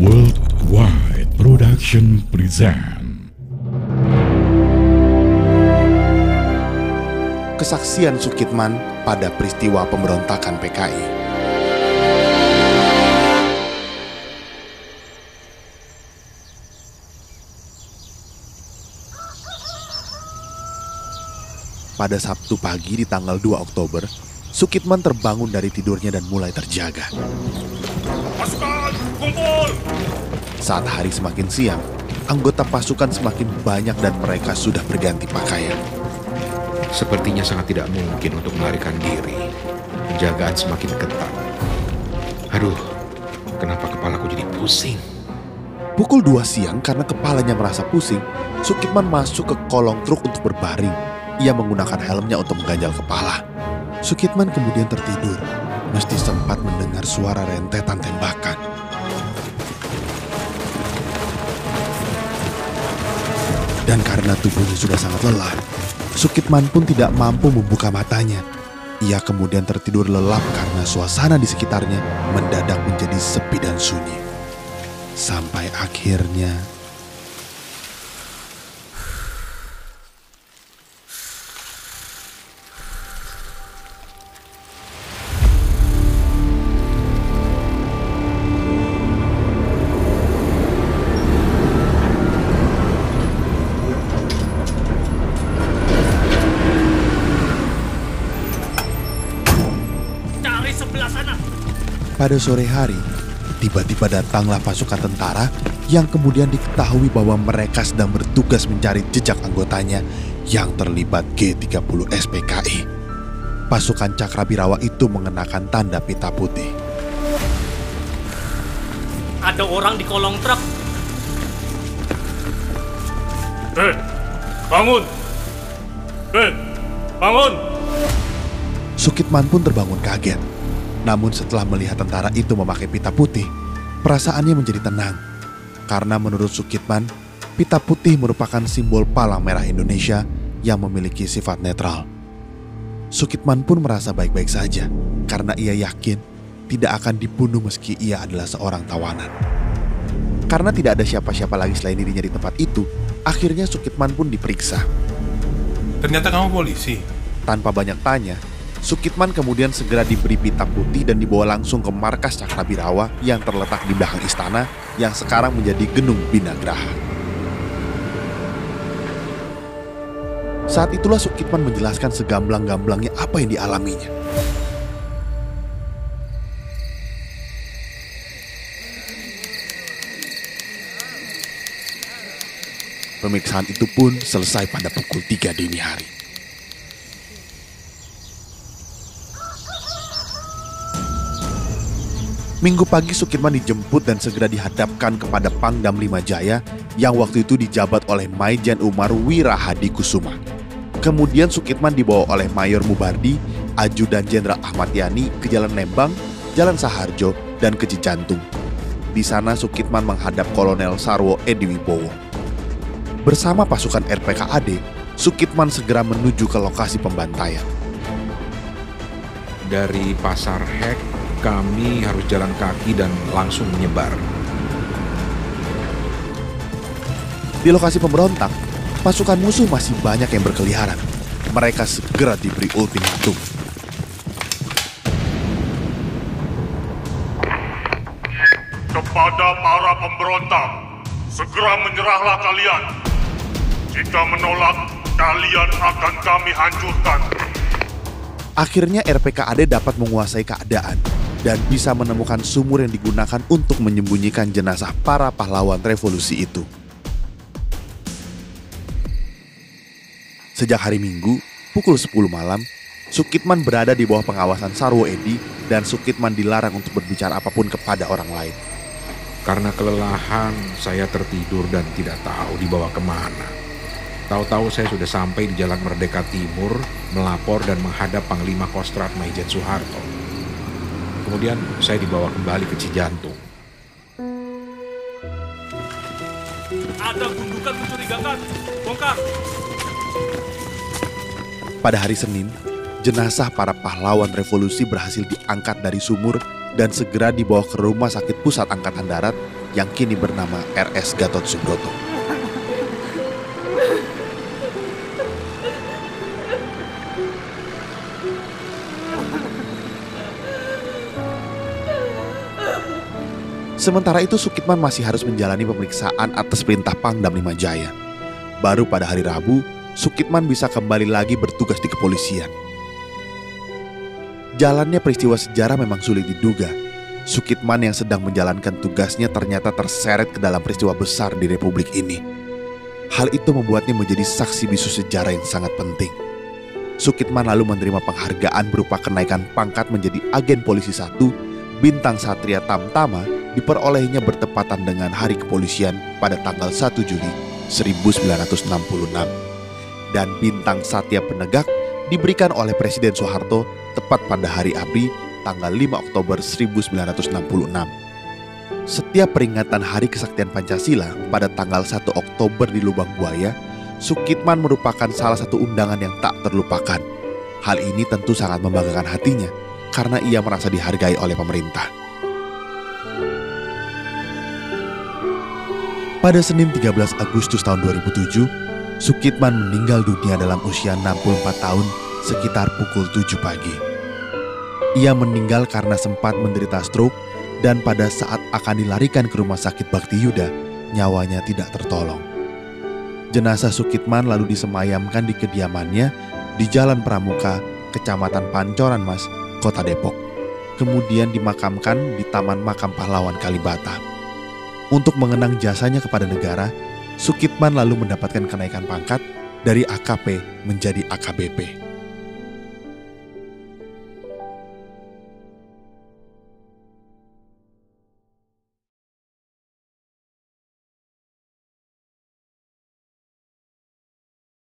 Worldwide Production present Kesaksian Sukitman pada peristiwa pemberontakan PKI. Pada Sabtu pagi di tanggal 2 Oktober, Sukitman terbangun dari tidurnya dan mulai terjaga. Pasukan, kumpul! Saat hari semakin siang, anggota pasukan semakin banyak dan mereka sudah berganti pakaian. Sepertinya sangat tidak mungkin untuk melarikan diri. Penjagaan semakin ketat. Aduh, kenapa kepalaku jadi pusing? Pukul 2 siang karena kepalanya merasa pusing, Sukitman masuk ke kolong truk untuk berbaring. Ia menggunakan helmnya untuk mengganjal kepala. Sukitman kemudian tertidur, mesti sempat mendengar suara rentetan tembakan. Dan karena tubuhnya sudah sangat lelah, Sukitman pun tidak mampu membuka matanya. Ia kemudian tertidur lelap karena suasana di sekitarnya mendadak menjadi sepi dan sunyi. Sampai akhirnya Pada sore hari, tiba-tiba datanglah pasukan tentara yang kemudian diketahui bahwa mereka sedang bertugas mencari jejak anggotanya yang terlibat G30 SPKI. Pasukan Cakrabirawa itu mengenakan tanda pita putih. Ada orang di kolong truk. Eh, bangun! Eh, bangun! Sukitman pun terbangun kaget. Namun setelah melihat tentara itu memakai pita putih, perasaannya menjadi tenang. Karena menurut Sukitman, pita putih merupakan simbol palang merah Indonesia yang memiliki sifat netral. Sukitman pun merasa baik-baik saja karena ia yakin tidak akan dibunuh meski ia adalah seorang tawanan. Karena tidak ada siapa-siapa lagi selain dirinya di tempat itu, akhirnya Sukitman pun diperiksa. Ternyata kamu polisi. Tanpa banyak tanya, Sukitman kemudian segera diberi pita putih dan dibawa langsung ke markas Cakrabirawa yang terletak di belakang istana yang sekarang menjadi Genung Binagraha. Saat itulah Sukitman menjelaskan segamblang-gamblangnya apa yang dialaminya. Pemeriksaan itu pun selesai pada pukul 3 dini hari. Minggu pagi Sukirman dijemput dan segera dihadapkan kepada Pangdam Lima Jaya yang waktu itu dijabat oleh Maijen Umar Wirahadi Kusuma. Kemudian Sukitman dibawa oleh Mayor Mubardi, Ajudan Jenderal Ahmad Yani ke Jalan Lembang, Jalan Saharjo, dan ke Cijantung. Di sana Sukitman menghadap Kolonel Sarwo Edi Wibowo. Bersama pasukan RPKAD, Sukitman segera menuju ke lokasi pembantaian. Dari Pasar Hek, kami harus jalan kaki dan langsung menyebar. Di lokasi pemberontak, pasukan musuh masih banyak yang berkeliaran. Mereka segera diberi ultimatum. kepada para pemberontak, segera menyerahlah kalian. Jika menolak, kalian akan kami hancurkan. Akhirnya RPKAD dapat menguasai keadaan dan bisa menemukan sumur yang digunakan untuk menyembunyikan jenazah para pahlawan revolusi itu. Sejak hari Minggu, pukul 10 malam, Sukitman berada di bawah pengawasan Sarwo Edi dan Sukitman dilarang untuk berbicara apa pun kepada orang lain. Karena kelelahan, saya tertidur dan tidak tahu dibawa ke mana. Tahu-tahu saya sudah sampai di Jalan Merdeka Timur, melapor dan menghadap Panglima Kostrat Maijen Soeharto. Kemudian saya dibawa kembali ke Cijantung. Ada gundukan mencurigakan. Bongkar. Pada hari Senin, jenazah para pahlawan revolusi berhasil diangkat dari sumur dan segera dibawa ke Rumah Sakit Pusat Angkatan Darat yang kini bernama RS Gatot Subroto. Sementara itu Sukitman masih harus menjalani pemeriksaan atas perintah Pangdam Lima Jaya. Baru pada hari Rabu, Sukitman bisa kembali lagi bertugas di kepolisian. Jalannya peristiwa sejarah memang sulit diduga. Sukitman yang sedang menjalankan tugasnya ternyata terseret ke dalam peristiwa besar di Republik ini. Hal itu membuatnya menjadi saksi bisu sejarah yang sangat penting. Sukitman lalu menerima penghargaan berupa kenaikan pangkat menjadi agen polisi satu, bintang Satria Tamtama diperolehnya bertepatan dengan Hari Kepolisian pada tanggal 1 Juli 1966. Dan bintang Satya Penegak diberikan oleh Presiden Soeharto tepat pada hari ABRI tanggal 5 Oktober 1966. Setiap peringatan Hari Kesaktian Pancasila pada tanggal 1 Oktober di Lubang Buaya, Sukitman merupakan salah satu undangan yang tak terlupakan. Hal ini tentu sangat membanggakan hatinya karena ia merasa dihargai oleh pemerintah. Pada Senin 13 Agustus tahun 2007, Sukitman meninggal dunia dalam usia 64 tahun sekitar pukul 7 pagi. Ia meninggal karena sempat menderita stroke dan pada saat akan dilarikan ke rumah sakit Bakti Yuda, nyawanya tidak tertolong. Jenazah Sukitman lalu disemayamkan di kediamannya di Jalan Pramuka, Kecamatan Pancoran Mas, Kota Depok. Kemudian dimakamkan di Taman Makam Pahlawan Kalibata. Untuk mengenang jasanya kepada negara, Sukitman lalu mendapatkan kenaikan pangkat dari AKP menjadi AKBP.